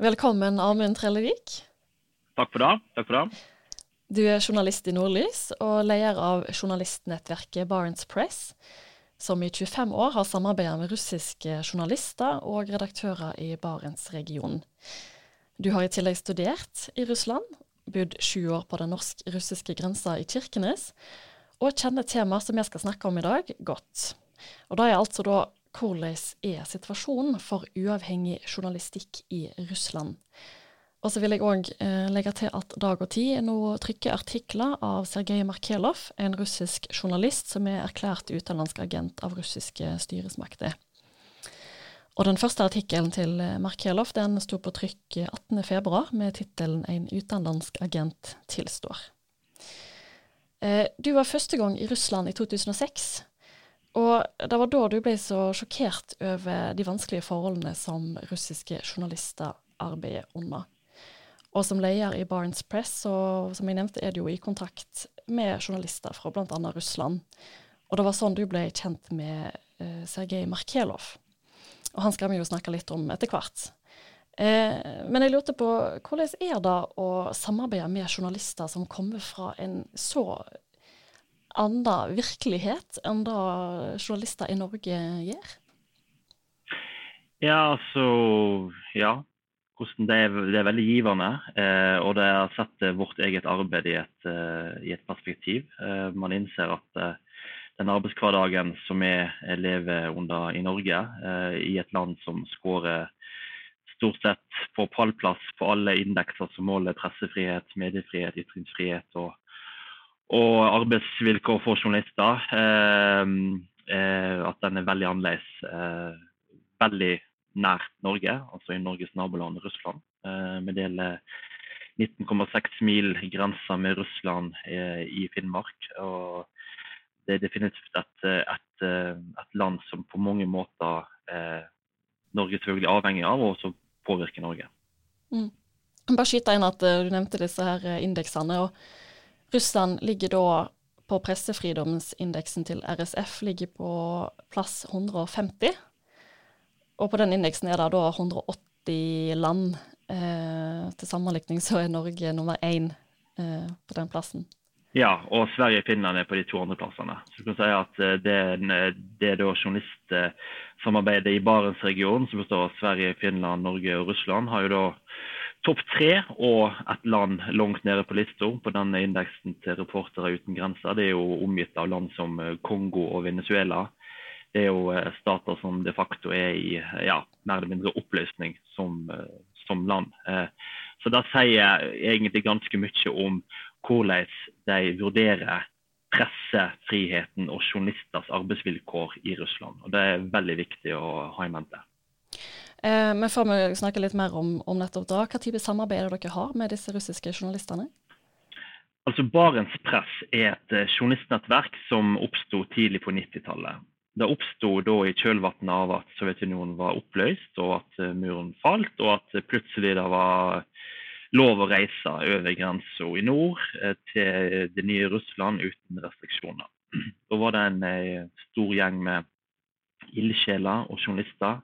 Velkommen, Amund Trellevik. Takk for det. Takk for det. Du er journalist i Nordlys og leder av journalistnettverket Barents Press, som i 25 år har samarbeidet med russiske journalister og redaktører i Barentsregionen. Du har i tillegg studert i Russland, bodd sju år på den norsk-russiske grensa i Kirkenes, og kjenner temaet som jeg skal snakke om i dag, godt. Og da er altså da hvordan er situasjonen for uavhengig journalistikk i Russland? Og så vil jeg òg eh, legge til at Dag og Tid nå trykker artikler av Sergej Markelov, en russisk journalist som er erklært utenlandsk agent av russiske styresmakter. Og den første artikkelen til eh, Markelov den sto på trykk 18.2 med tittelen 'En utenlandsk agent tilstår'. Eh, du var første gang i Russland i 2006. Og det var da du ble så sjokkert over de vanskelige forholdene som russiske journalister arbeider under. Og som leder i Barents Press, og som jeg nevnte, er du jo i kontakt med journalister fra bl.a. Russland. Og det var sånn du ble kjent med eh, Sergej Markelov. Og han skal vi jo snakke litt om etter hvert. Eh, men jeg lurte på, hvordan er det å samarbeide med journalister som kommer fra en så annen virkelighet enn det journalister i Norge gjør? Ja, altså Ja det er, det er veldig givende. Eh, og det har sett vårt eget arbeid i et, eh, i et perspektiv. Eh, man innser at eh, den arbeidshverdagen som vi lever under i Norge, eh, i et land som skårer stort sett på pallplass på alle indekser som måler pressefrihet, mediefrihet, ytringsfrihet og, og arbeidsvilkår for journalister, eh, at den er veldig annerledes. veldig nært Norge, altså i Norges naboland Russland. Eh, vi deler 19,6 mil grensa med Russland eh, i Finnmark. og Det er definitivt et, et, et land som på mange måter eh, Norge selvfølgelig er avhengig av, og som påvirker Norge. Mm. Bare skyte inn at Du nevnte disse her indeksene. og Russland ligger da på pressefridomsindeksen til RSF ligger på plass 150. Og på den indeksen er det da 180 land. Eh, til sammenlikning så er Norge nummer én eh, på den plassen. Ja, og Sverige og Finland er på de to andre plassene. Så du kan si at eh, Det, det er da journalistsamarbeidet i Barentsregionen, som består av Sverige, Finland, Norge og Russland, har jo da topp tre og et land langt nede på lista på denne indeksen til Reportere uten grenser. Det er jo omgitt av land som eh, Kongo og Venezuela det er jo eh, stater som de facto er i ja, mer eller mindre oppløsning som, eh, som land. Så det sier egentlig ganske mye om hvordan de vurderer pressefriheten og journalisters arbeidsvilkår i Russland. Og Det er veldig viktig å ha i mente. Eh, men før vi snakker litt mer om, om nettopp da, hva type samarbeid dere har med disse russiske journalistene? Altså Barents Press er et journalistnettverk som oppsto tidlig på 90-tallet. Det oppsto i kjølvannet av at Sovjetunionen var oppløst og at eh, muren falt, og at plutselig det var lov å reise over grensa i nord eh, til det nye Russland uten restriksjoner. Da var det en eh, stor gjeng med ildsjeler og journalister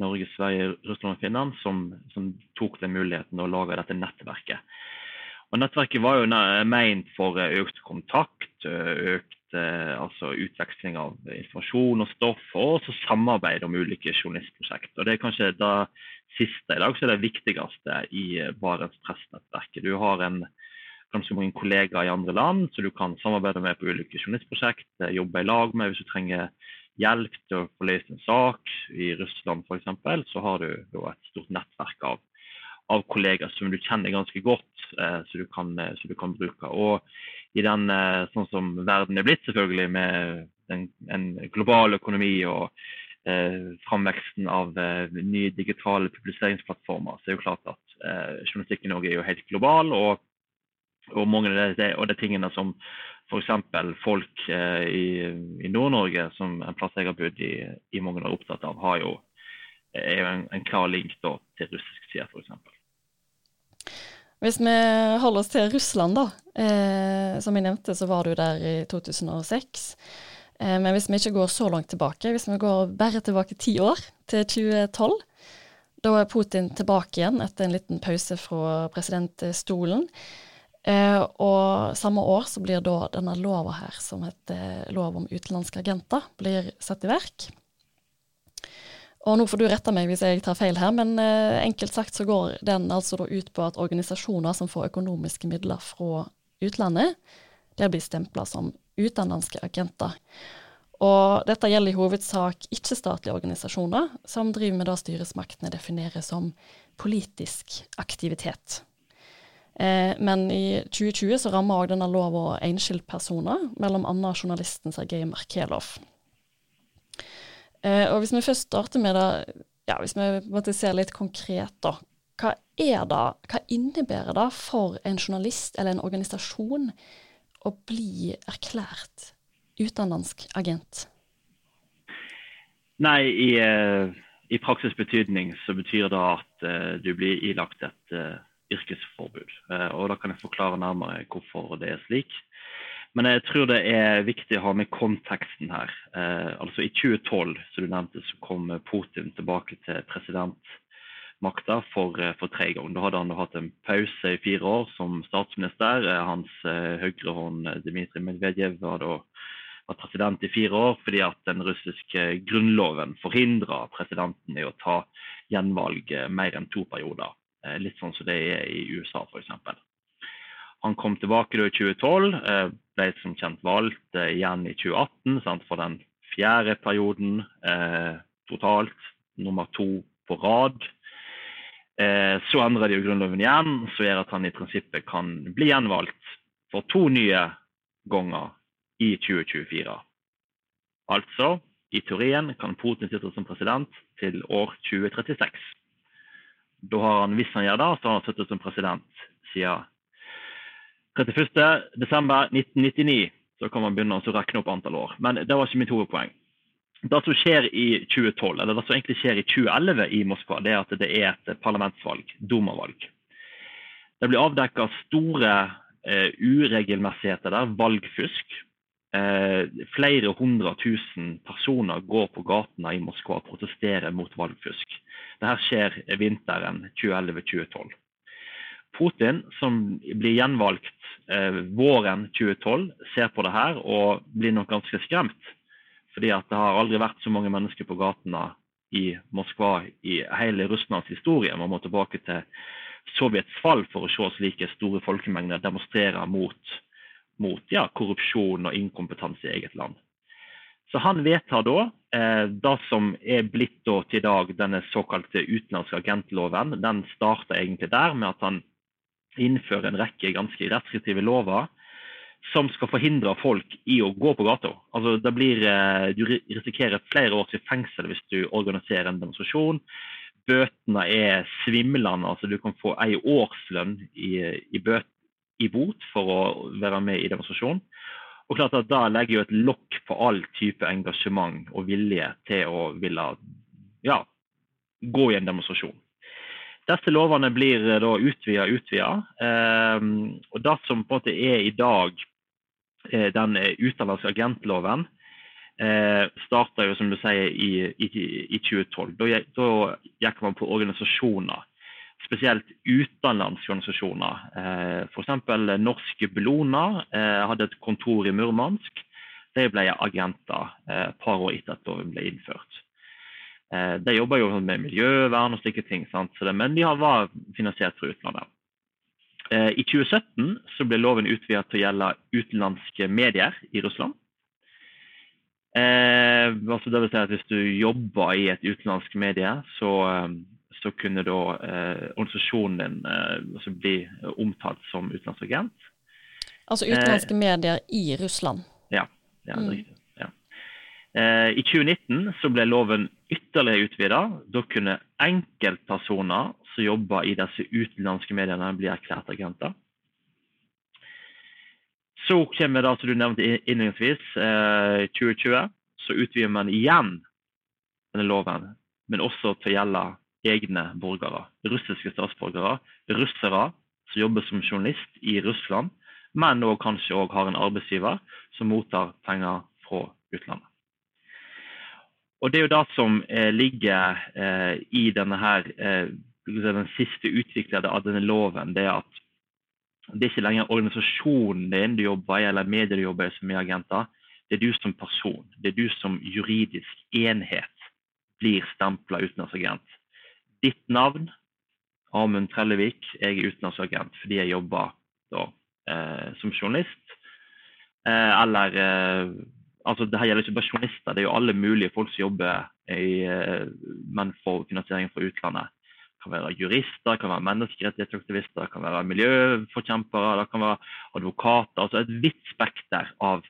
Norge, Sverige, Russland og Finland som, som tok den muligheten å lage dette nettverket. Og Nettverket var jo meint for økt kontakt, økt Eh, altså utveksling av informasjon og stoff, og også samarbeid om ulike journalistprosjekt. Og Det er kanskje det siste i dag som er det viktigste i eh, Barents pressnettverket. Du har en, ganske mange kollegaer i andre land som du kan samarbeide med på ulike journalistprosjekt, eh, jobbe i lag med hvis du trenger hjelp til å få løst en sak. I Russland f.eks. så har du et stort nettverk av, av kollegaer som du kjenner ganske godt, eh, så, du kan, så, du kan, bruke. Og i den eh, sånn som verden er blitt, selvfølgelig, med en, en global økonomi og eh, framveksten av eh, nye digitale publiseringsplattformer, så er det jo klart at eh, journalistikken i Norge er jo helt global. og, og mange av de, og de tingene som f.eks. folk eh, i, i Nord-Norge, som en plass jeg har bodd i, i mange år, opptatt av, har jo, er jo en, en klar link da, til russisk side, f.eks. Hvis vi holder oss til Russland, da. Eh, som jeg nevnte, så var du der i 2006. Eh, men hvis vi ikke går så langt tilbake, hvis vi går bare tilbake ti år, til 2012, Da er Putin tilbake igjen etter en liten pause fra presidentstolen. Eh, og samme år så blir da denne lova her, som heter lov om utenlandske agenter, blir satt i verk. Og nå får du rette meg hvis jeg tar feil her, men eh, enkelt sagt så går den altså da ut på at organisasjoner som får økonomiske midler fra utlandet, det blir stempla som utenlandske agenter. Og dette gjelder i hovedsak ikke-statlige organisasjoner, som driver med det styresmaktene definerer som politisk aktivitet. Eh, men i 2020 så rammer òg denne lova enkeltpersoner, bl.a. journalisten Sergej Markelov. Eh, og hvis vi først starter med det, ja, hvis vi måtte se litt konkret, da. Hva er det, hva innebærer det for en journalist eller en organisasjon å bli erklært utenlandsk agent? Nei, i, uh, i, praksis betydning så betyr det at uh, du blir ilagt et uh, yrkesforbud. og Da kan jeg forklare nærmere hvorfor det er slik. Men jeg tror det er viktig å ha med konteksten her. altså I 2012 som du nevnte, så kom Putin tilbake til presidentmakta for, for tre ganger. Da hadde han hatt en pause i fire år som statsminister. Hans høyrehånd Dmitrij Medvedev var da var president i fire år fordi at den russiske grunnloven forhindra presidenten i å ta gjenvalg eh, mer enn to perioder. Eh, litt sånn som det er i USA, f.eks. Han kom tilbake i 2012, eh, ble som kjent valgt igjen i 2018 sant, for den fjerde perioden eh, totalt. Nummer to på rad. Eh, så endrer de grunnloven igjen, som gjør at han i prinsippet kan bli gjenvalgt for to nye ganger i 2024. Altså, i teorien kan Putin sitte som president til år 2036. Da har han, Hvis han gjør det, så har han sittet som president siden 31.12.1999. Så kan man begynne å regne opp antall år. Men det var ikke mitt hovedpoeng. Det som skjer i 2012, eller det som egentlig skjer i 2011 i Moskva, det er at det er et parlamentsvalg, Duma-valg. Det blir avdekka store eh, uregelmessigheter der, valgfusk. Eh, flere hundre tusen personer går på gatene i Moskva og protesterer mot valgfusk. Dette skjer vinteren 2011-2012. Putin, som blir gjenvalgt eh, våren 2012, ser på det her og blir nok ganske skremt. Fordi det har aldri vært så mange mennesker på gatene i Moskva i hele Russlands historie. Man må tilbake til Sovjets fall for å se slike store folkemengder demonstrere mot mot ja, korrupsjon og inkompetanse i eget land. Så han vedtar da eh, det som er blitt da, til i dag denne såkalte utenlandske agentloven. Den starter egentlig der med at han innfører en rekke ganske restriktive lover som skal forhindre folk i å gå på gata. Altså, blir, eh, du risikerer flere års fengsel hvis du organiserer en demonstrasjon. Bøtene er svimlende. altså Du kan få ei årslønn i, i bøt, i bot for å være med i demonstrasjon. Og klart at Da legger jo et lokk på all type engasjement og vilje til å ville ja, gå i en demonstrasjon. Disse lovene blir da utvida utvida. Eh, og det som på en måte er i dag eh, den utenlandske agentloven, eh, starta jo som du sier i, i, i 2012. Da, da gikk man på organisasjoner spesielt utenlandske organisasjoner. Eh, F.eks. norske Bellona eh, hadde et kontor i Murmansk. De ble agenter eh, et par år etter at loven ble innført. De jobber jo med miljøvern og slike ting, men de var finansiert fra utlandet. I 2017 så ble loven utvidet til å gjelde utenlandske medier i Russland. Eh, altså det vil si at Hvis du jobber i et utenlandsk medie, så, så kunne da eh, organisasjonen din eh, altså bli omtalt som utenlandsagent. Altså utenlandske eh, medier i Russland? Ja, ja det er mm. riktig. Ja. Eh, I 2019 så ble loven ytterligere utvida. Da kunne enkeltpersoner som jobber i disse utenlandske mediene, bli erklært agenter. Så kommer det, som du nevnte innledningsvis, 2020. Eh, så utvider man igjen denne loven, men også til å gjelde egne borgere. Russiske statsborgere, russere som jobber som journalist i Russland, men også kanskje også har en arbeidsgiver som mottar penger fra utlandet. Og Det er jo det som eh, ligger eh, i denne her, eh, den siste utviklede av denne loven. det er at det er ikke lenger organisasjonen din du jobber i, eller medier du jobber i som er agenter. Det er du som person. Det er du som juridisk enhet blir stempla utenlandsagent. Ditt navn, Amund Trellevik, jeg er utenlandsagent fordi jeg jobber da, eh, som journalist. Eh, eller eh, altså Det gjelder ikke bare journalister, det er jo alle mulige folk som jobber i, eh, men for finansiering fra utlandet. Det kan være jurister, kan være menneskerettighetsaktivister, kan være miljøforkjempere, det kan være advokater. altså Et vidt spekter av,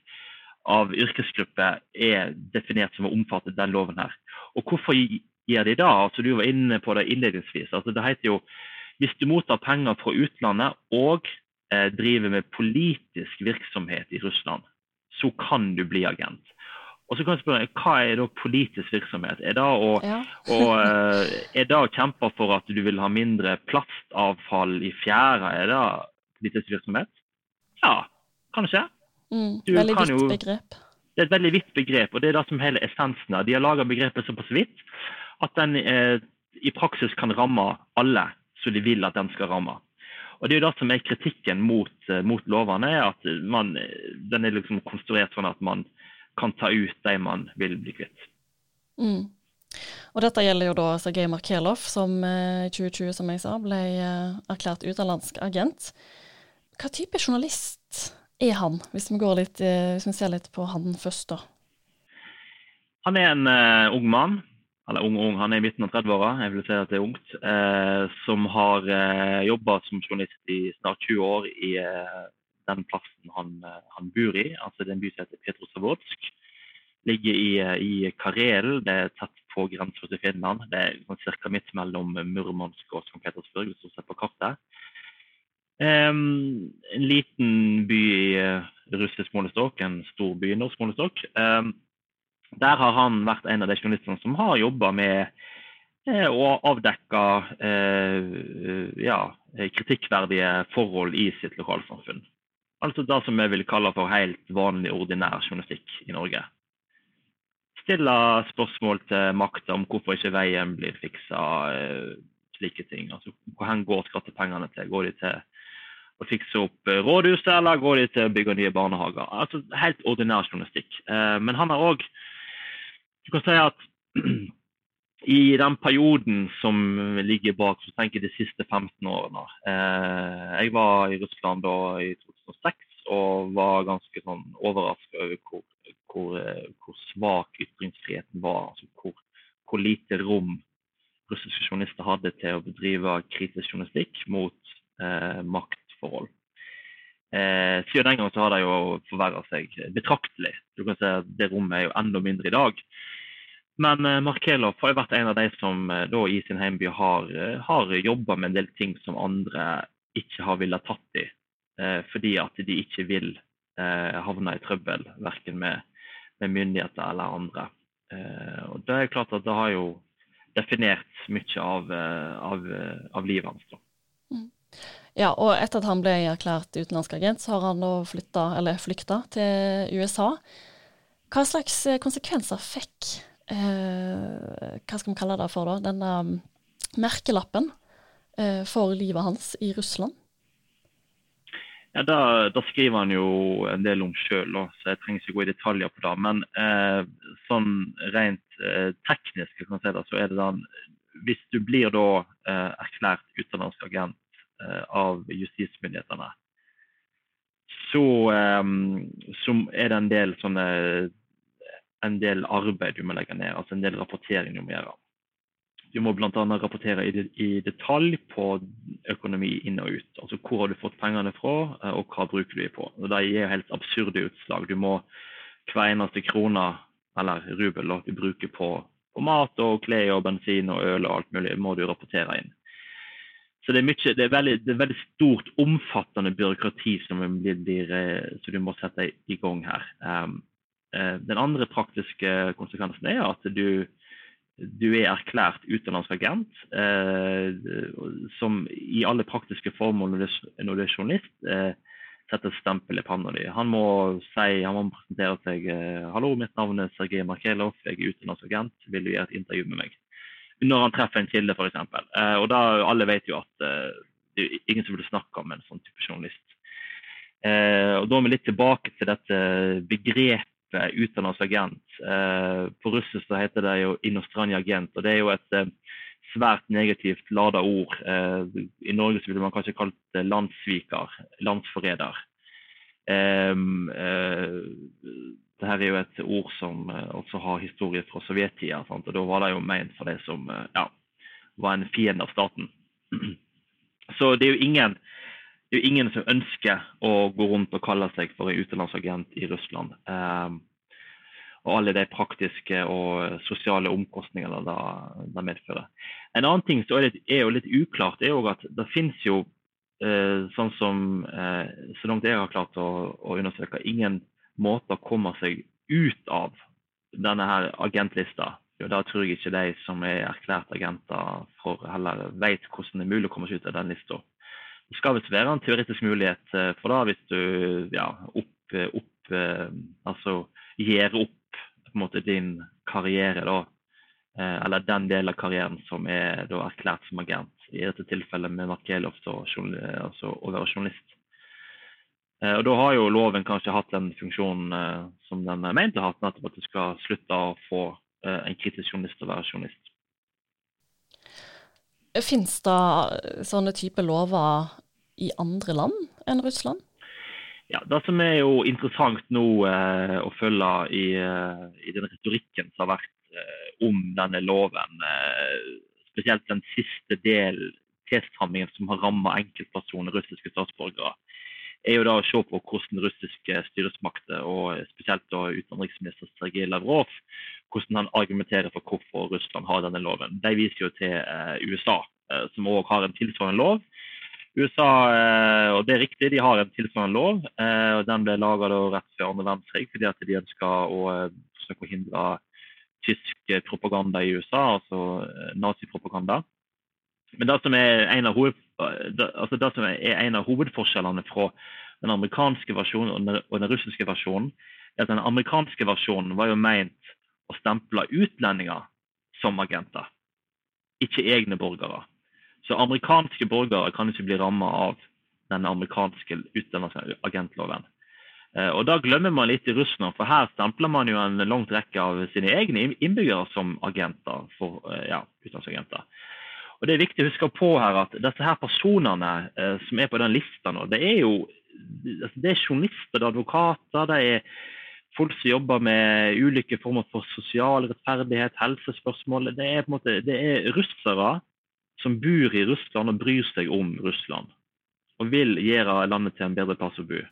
av yrkesgrupper er definert som å omfatte den loven her. Og hvorfor gjør de da? Altså, du var inne på det innledningsvis. Altså, det heter jo hvis du mottar penger fra utlandet og eh, driver med politisk virksomhet i Russland, så kan du bli agent. Og så kan jeg spørre, Hva er da politisk virksomhet? Er det å, ja. å, eh, er det å kjempe for at du vil ha mindre plastavfall i fjæra? Er det politisk virksomhet? Ja, kanskje. Mm, veldig vidt begrep. Det er et veldig vidt begrep, og det er det som hele essensen er. De har laga begrepet såpass vidt at den eh, i praksis kan ramme alle som de vil at den skal ramme. Og Det er jo det som er kritikken mot, eh, mot lovene, er at man, den er liksom konstruert sånn at man kan ta ut de man vil bli kvitt. Mm. Og Dette gjelder jo da Sergej Markelov, som eh, i 2020 som jeg sa, ble eh, erklært utenlandsk agent. Hva type journalist er han, hvis vi, litt, hvis vi ser litt på han først? da? Han er en uh, ung mann eller ung ung, han er i midten av 30-åra, jeg vil si at det er ungt, eh, som har eh, jobba som journalist i snart 20 år i eh, den plassen han, eh, han, bor i. altså Det er en by som heter Petrosavodsk. Ligger i, eh, i Karelen, det er tett på grensa til Finland. Det er sånn ca. midt mellom Murmansk og St. Petersburg, hvis du ser på kartet. Um, en liten by i russisk målestokk, en stor by i norsk målestokk. Um, der har han vært en av de journalistene som har jobba med eh, å avdekke eh, ja, kritikkverdige forhold i sitt lokalsamfunn. Altså det som vi vil kalle for helt vanlig, ordinær journalistikk i Norge. Stille spørsmål til makta om hvorfor ikke veien blir fiksa, eh, slike ting. Altså, hvor går skattepengene til? Går de til å fikse opp rådhuset, eller går de til å bygge nye barnehager? Altså Helt ordinær journalistikk. Men han har òg du kan si at i den perioden som ligger bak, så tenker jeg de siste 15 årene eh, Jeg var i Russland da i 2006 og var ganske sånn overraska over hvor, hvor, eh, hvor, svak ytringsfriheten var. altså hvor, hvor, lite rom russiske journalister hadde til å bedrive kritisk journalistikk mot eh, maktforhold. Eh, siden den gang så har det jo forverra seg betraktelig. Du kan si at Det rommet er jo enda mindre i dag. Men eh, Markelov har jo vært en av de som eh, da i sin hjemby har, eh, har jobba med en del ting som andre ikke har villet tatt i. Eh, fordi at de ikke vil havne i trøbbel, verken med, med myndigheter eller andre. Og Det er klart at det har jo definert mye av, av, av livet hans. da. Mm. Ja, og etter at han ble erklært utenlandsk agent, så har han nå flytta, eller flykta til USA. Hva slags konsekvenser fikk Hva skal vi kalle det for, da? Denne um, merkelappen eh, for livet hans i Russland? Ja, da, da, skriver han jo en del om sjøl, så jeg trenger ikke gå i detaljer på det. Men eh, sånn rent eh, teknisk kan si det, så er det den Hvis du blir da eh, erklært utenlandsk agent eh, av justismyndighetene, så, eh, så, er det en del sånne en del arbeid du må legge ned, altså en del rapportering du må gjøre. Du må bl.a. rapportere i, detalj på økonomi inn og ut. Altså hvor har du fått pengene fra, eh, og hva bruker du dem på. Og Det gir helt absurde utslag. Du må hver eneste krone, eller rubel, du bruker på, på mat og klær og bensin og øl og alt mulig, må du rapportere inn. Så det er, mye, det, er veldig, det er veldig, stort, omfattende byråkrati som, blir, eh, som du må sette i gang her. Um, den andre praktiske konsekvensen er at du, du er erklært utenlandsk agent, eh, som i alle praktiske formål når du er journalist, eh, setter et stempel i panna di. Han må si, han må presentere seg. 'Hallo, mitt navn er Sergej Markelov, jeg er utenlandsk agent, Vil du gjøre et intervju med meg?' Når han treffer en kilde, f.eks. Eh, og da, alle vet jo at eh, det er ingen som vil snakke om en sånn type journalist. Eh, og Da er vi litt tilbake til dette begrepet utenlandsagent. agent. på russisk så heter det jo 'inostranj agent'. og Det er jo et eh, svært negativt lada ord. Eh, I Norge så ville man kanskje kalt det landssviker, landsforræder. Um, uh, det her er jo et ord som også har historie fra sovjettida. Og da var det jo ment for de som ja, var en fiende av staten. Så det er jo ingen, det er jo ingen som ønsker å gå rundt og kalle seg for en utenlandsagent i Russland. Um, og alle de praktiske og sosiale omkostningene det, medfører. En annen ting som er, er jo litt uklart, er jo at det finnes jo, eh, sånn som eh, Så langt jeg har klart å, å, undersøke, ingen måte å komme seg ut av denne her agentlista. Jo, da tror jeg ikke de som er erklært agenter, for heller vet hvordan det er mulig å komme seg ut av den lista. Det skal visst være en teoretisk mulighet eh, for det hvis du ja, opp, opp eh, altså gir opp på en måte din karriere, da, eh, eller den delen av karrieren som er da erklært som agent. I dette tilfellet med Markelov altså å være journalist. Eh, og Da har jo loven kanskje hatt den funksjonen eh, som den mente ment å ha, nettopp at du skal slutte å få en kritisk journalist til å være journalist. Fins det sånne type lover i andre land enn Russland? Ja, Det som er jo interessant nå eh, å følge i, eh, i, den retorikken som har vært eh, om denne loven, eh, spesielt den siste del, tilstrammingen som har rammet enkeltpersoner, russiske statsborgere, er jo da å se på hvordan russiske styresmakter, og spesielt da utenriksminister Sergej Lavrov, hvordan han argumenterer for hvorfor Russland har denne loven. De viser jo til eh, USA, eh, som òg har en tilsvarende lov USA, eh, og det er riktig, de har en tilsvarende lov. Og Den ble laga rett før andre verdenskrig fordi at de ønska å forsøke å hindre tysk propaganda i USA, altså nazipropaganda. Men det som, er en av hoved, altså det som, er en av hovedforskjellene fra den amerikanske versjonen og den russiske versjonen, er at den amerikanske versjonen var jo meint å stemple utlendinger som agenter, ikke egne borgere. Så amerikanske borgere kan ikke bli rammet av den amerikanske agentloven. Eh, og Da glemmer man litt i Russland, for her stempler man jo en langt rekke av sine egne innbyggere som agenter. for eh, ja, utenlandsagenter. Og Det er viktig å huske på her at disse her personene eh, som er på den lista nå, det er jo altså, det er journalister, det er advokater, det er folk som jobber med ulike former for sosial rettferdighet, helsespørsmål. Det er måte, det er russere som bor i Russland og bryr seg om Russland. Og vil gjøre landet til en bedre plass å bo.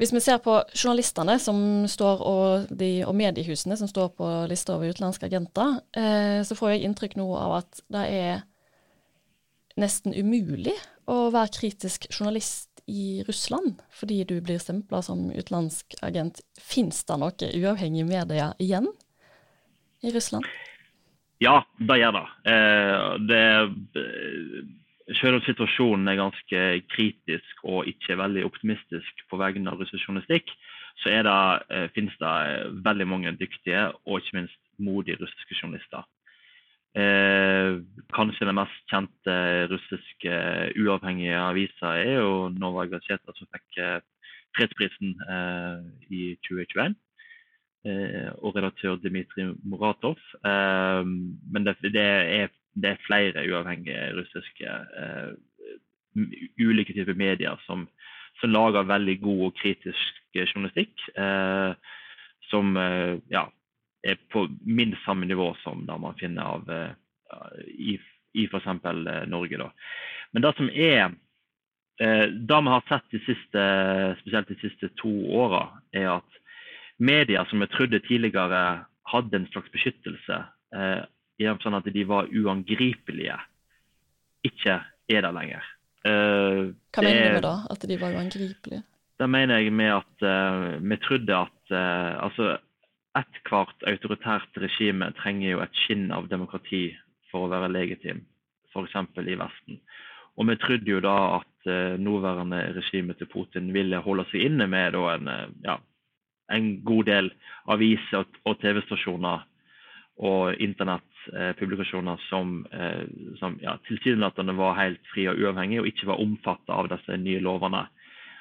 Hvis vi ser på journalistene og, de, og mediehusene som står på lista over utenlandske agenter, eh, så får jeg inntrykk nå av at det er nesten umulig å være kritisk journalist i Russland fordi du blir stempla som utenlandsk agent. Fins det noe uavhengig media igjen i Russland? Ja, det gjør det. Eh, det eh, selv om situasjonen er ganske kritisk og ikke veldig optimistisk på vegne av russisk journalistikk, så det, eh, finnes det veldig mange dyktige og ikke minst modige russiske journalister. Eh, kanskje den mest kjente russiske uavhengige avisa er jo Nova Gazeta, som fikk fredsprisen eh, i 2021. Eh, og redaktør Dmitrij Muratov. Eh, men det, det, er, det, er, flere uavhengige russiske uh, ulike typer medier som, som, lager veldig god og kritisk journalistikk. Uh, som uh, ja, er på minst samme nivå som det man finner av i, i f.eks. Norge. Da. Men det som er det vi har sett de siste, spesielt de siste to åra, er at medier som vi trodde tidligere hadde en slags beskyttelse, eh, sånn at de var uangripelige, ikke er det lenger. Uh, Hva mener du med da, at de var uangripelige? Da mener jeg med at uh, vi trodde at uh, altså Ethvert autoritært regime trenger jo et skinn av demokrati for å være legitim, f.eks. i Vesten. Og vi trodde jo da at uh, nåværende regime til Putin ville holde seg inne med da, en, ja, en, god del aviser og, og TV-stasjoner og internettpublikasjoner som, eh, som ja, tilsynelatende var helt frie og uavhengige og ikke var omfattet av disse nye lovene.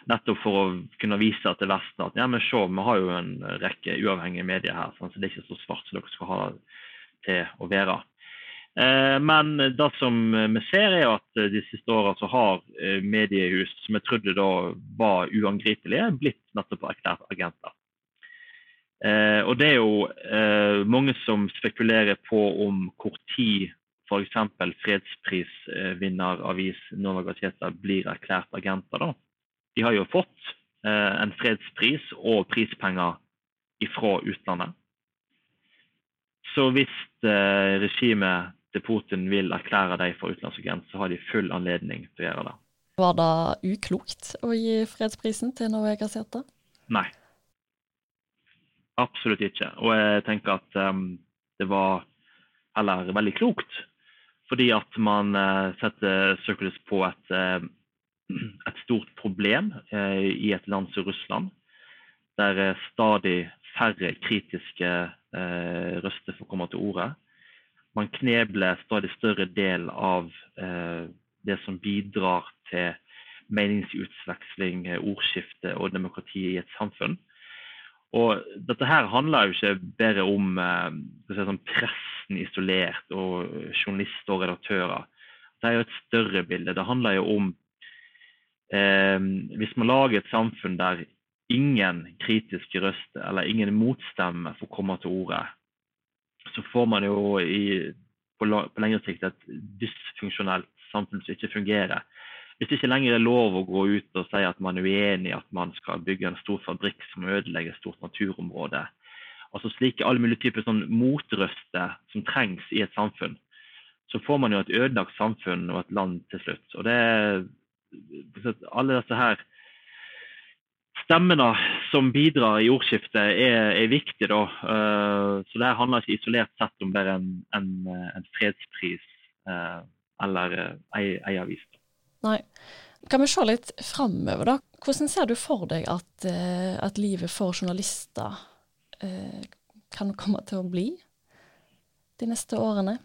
Nettopp for å kunne vise til Vesten at ja, men se, vi har jo en rekke uavhengige medier her, sånn, så det er ikke så svart som dere skal ha det til å være. Eh, men det som vi ser, er at de siste åra så har eh, mediehus som vi trodde da var uangripelige, blitt nettopp erklært agenter. Eh, og det er jo mange som spekulerer på om hvor tid f.eks. fredsprisvinneravis Nova Gazeta blir erklært agenter. da. De har jo fått en fredspris og prispenger ifra utlandet. Så hvis regimet til Putin vil erklære dem for utenlandsagent, så har de full anledning til å gjøre det. Var det uklokt å gi fredsprisen til Norge Gazeta? Nei. Absolutt ikke. Og jeg tenker at um, det var heller veldig klokt. Fordi at man uh, setter søkelys på et, uh, et stort problem uh, i et land som Russland. Der stadig færre kritiske røster får komme til orde man knebler stadig større del av det som bidrar til meningsutveksling, ordskifte og demokrati i et samfunn. Og dette her handler jo ikke bare om eh, si sånn pressen isolert og journalister og redaktører. Det er jo et større bilde. Det handler jo om eh, Hvis man lager et samfunn der ingen kritiske røster eller ingen motstemmer får komme til orde, så får man jo i, på, på, lengre sikt et dysfunksjonelt samfunn som ikke fungerer. Hvis det ikke lenger er lov å gå ut og si at man er uenig i at man skal bygge en stor fabrikk som ødelegger et stort naturområde, altså slike alle mulige typer sånn motrøster som trengs i et samfunn, så får man jo et ødelagt samfunn og et land til slutt. Og det alle disse her stemmene som bidrar i ordskiftet, er, er viktige. Da. Uh, så det handler ikke isolert sett om bare en, en, en fredspris uh, eller uh, ei, ei, avis. Nei. Kan vi se litt framover, da? Hvordan ser du for deg at, at livet for journalister kan komme til å bli de neste årene?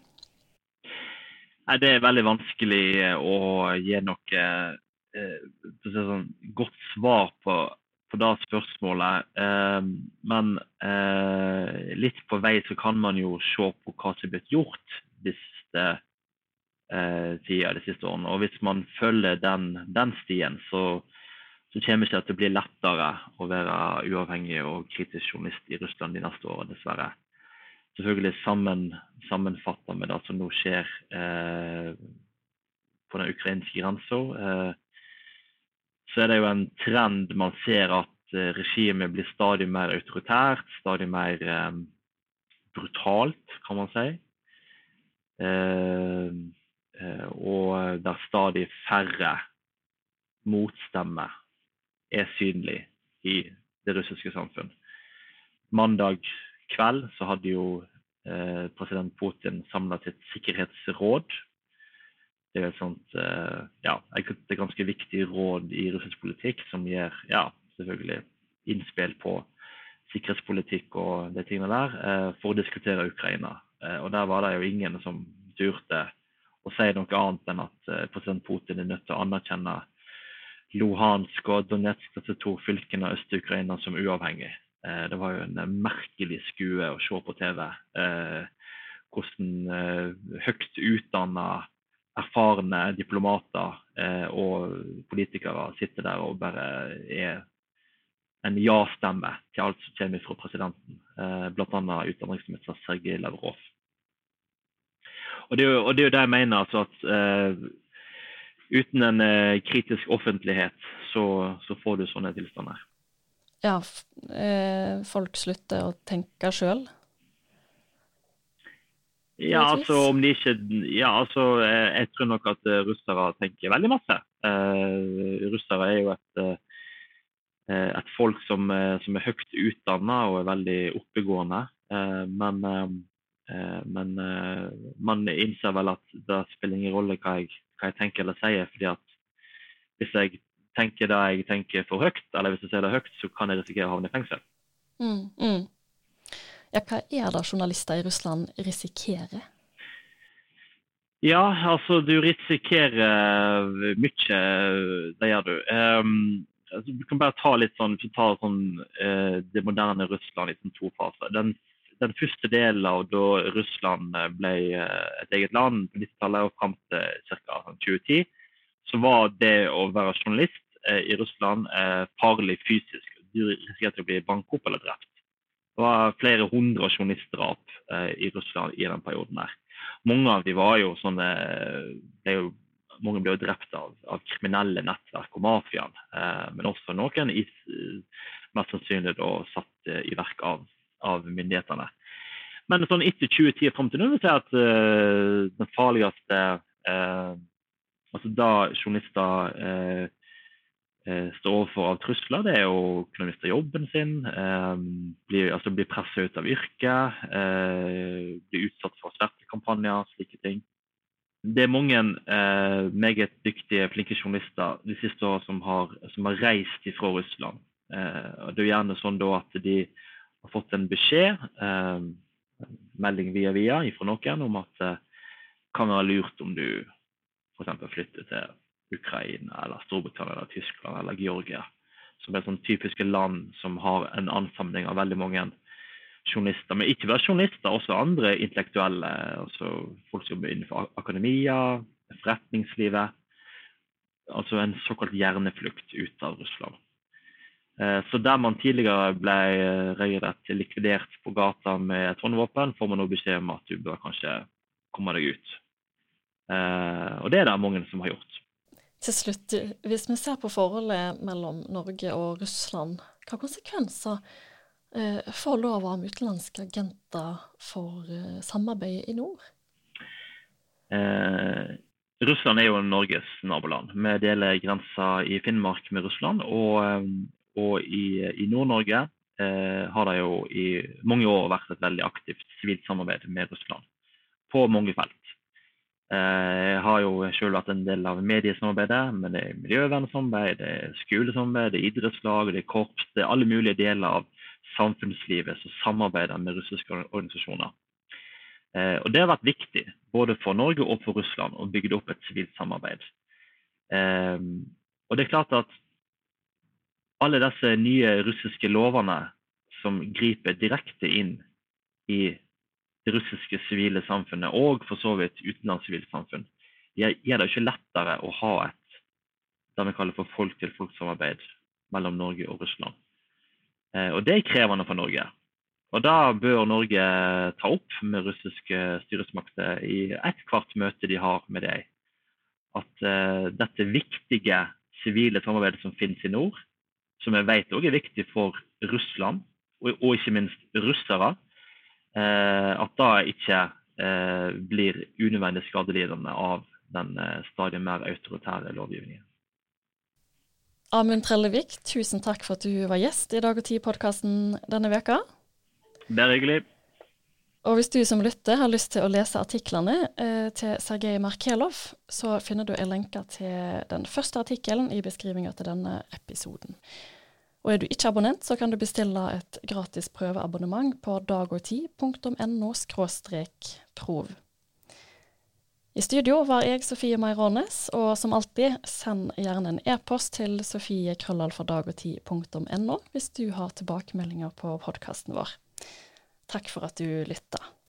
Nei, Det er veldig vanskelig å gi noe sånn, godt svar på på det spørsmålet. Eh, men eh, litt på vei så kan man jo se på hva som er blitt gjort disse eh, tida, de siste årene. Og hvis man følger den, den stien, så, så kommer det ikke til å bli lettere å være uavhengig og kritisk journalist i Russland de neste årene, dessverre. Selvfølgelig sammen, sammenfatta med det som nå skjer eh, på den ukrainske grensa. Eh, så er det jo en trend man ser at eh, regimet blir stadig mer autoritært, stadig mer eh, brutalt, kan man si. Eh, eh, og der stadig færre motstemmer er synlig i det russiske samfunn. Mandag kveld så hadde jo eh, president Putin samla sitt sikkerhetsråd det er et sånt eh, ja, et ganske viktig råd i russisk politikk som gir ja, selvfølgelig innspill på sikkerhetspolitikk og de tingene der eh, for å diskutere Ukraina. Eh, og Der var det jo ingen som turte å si noe annet enn at president Putin er nødt til å anerkjenne Luhansk og Donetsk, disse to fylkene av Øst-Ukraina, som uavhengig. Det var jo en merkelig skue å se på TV. Hvordan høyt utdanna erfarne diplomater eh, og politikere sitter der og bare er en ja-stemme til alt som kommer fra presidenten, eh, bl.a. utenriksminister Sergej Lavrov. Og det, er jo, og det er jo det jeg mener, altså at uh, uten en uh, kritisk offentlighet, så, så, får du sånne tilstander. Ja, eh, folk slutter å tenke sjøl. Ja, altså om de ikke Ja, altså eh, jeg tror nok at uh, russere tenker veldig masse. Russere er jo et, et folk som, som, er høyt utdanna og er veldig oppegående. men men man innser vel at det spiller ingen rolle hva jeg hva jeg tenker eller sier. fordi at hvis jeg tenker det jeg tenker for høyt, eller hvis jeg sier det høyt, så kan jeg risikere å havne i fengsel. Mm, mm. Ja, hva er det journalister i Russland risikerer? Ja, altså du risikerer mye, det gjør du. Um, altså, du kan bare ta litt sånn, ta sånn uh, det moderne Russland i sånn to faser. Den, den, første delen av da Russland ble uh, et eget land på 90-tallet og fram til ca. 2010, så var det å være journalist uh, i Russland farlig fysisk. Du risikerte å bli banket opp eller drept. Det var flere hundre journalistdrap i Russland i den perioden der mange av de var jo sånne ble jo, Mange ble jo drept av, av kriminelle nettverk og mafiaen. Eh, men også noen i, mest sannsynlig da satt i verk av, av myndighetene. Men sånn etter 2010 fram til nå vil jeg si at uh, den farligste uh, altså Da journalister uh, står overfor av trusler, det er å kunne miste jobben sin, bli, altså bli presset ut av yrket, bli utsatt for svertekampanjer, slike ting. Det er mange meget dyktige, flinke journalister de siste årene som, som, har reist ifra Russland. Det er gjerne sånn at de har fått en beskjed, eh, melding via via fra noen, om at det kan være lurt om du f.eks. flytter til Ukraina eller Storbritannia eller Tyskland eller Georgia. Som er sånn typiske land som har en ansamling av veldig mange journalister. Men ikke bare journalister, også andre intellektuelle. altså Folk som jobber innenfor akademia, forretningslivet. Altså en såkalt hjerneflukt ut av Russland. Eh, så der man tidligere ble regelrett likvidert på gata med et håndvåpen, får man nå beskjed om at du bør kanskje komme deg ut. Eh, og det er det mange som har gjort. Til slutt, hvis vi ser på forholdet mellom Norge og Russland, hva konsekvenser eh, får lov om utenlandske agenter for eh, samarbeidet i nord? Eh, Russland er jo Norges naboland. Vi deler grensa i Finnmark med Russland. Og, eh, og i, i Nord-Norge eh, har det jo i mange år vært et veldig aktivt sivilt samarbeid med Russland på mange felt. Eh, jeg har jo selv vært en del av mediesamarbeidet, men det er miljøvernsamarbeid, det er skolesamarbeid, det er idrettslag, det er korps. Det er alle mulige deler av samfunnslivet som samarbeider med russiske organisasjoner. Eh, og Det har vært viktig både for Norge og for Russland å bygge opp et sivilt samarbeid. Og det er klart at alle disse nye russiske lovene som griper direkte inn i det russiske sivile samfunnet, og for så vidt utenlandssivilt samfunn, gjør det ikke lettere å ha et det vi kaller for folk-til-folk-samarbeid mellom Norge og Russland. Eh, og Det er krevende for Norge. Og Da bør Norge ta opp med russiske styresmakter i ethvert møte de har med deg, at uh, dette viktige sivile samarbeidet som finnes i nord, som jeg vet også er viktig for Russland, og, og ikke minst russere, Eh, at da ikke eh, blir unødvendig skadelidende av den eh, stadig mer autoritære lovgivningen. Amund Trellevik, tusen takk for at du var gjest i Dag og Tid-podkasten denne veka. Det er hyggelig. Og hvis du som lytter har lyst til å lese artiklene eh, til Sergej Markelov, så finner du en lenke til den første artikkelen i beskrivinga til denne episoden. Og er du ikke abonnent, så kan du bestille et gratis prøveabonnement på dagogti.no prov. I studio var jeg Sofie Meirånes, og som alltid, send gjerne en e-post til sofiekrøllalfadagogti.no hvis du har tilbakemeldinger på podkasten vår. Takk for at du lytta.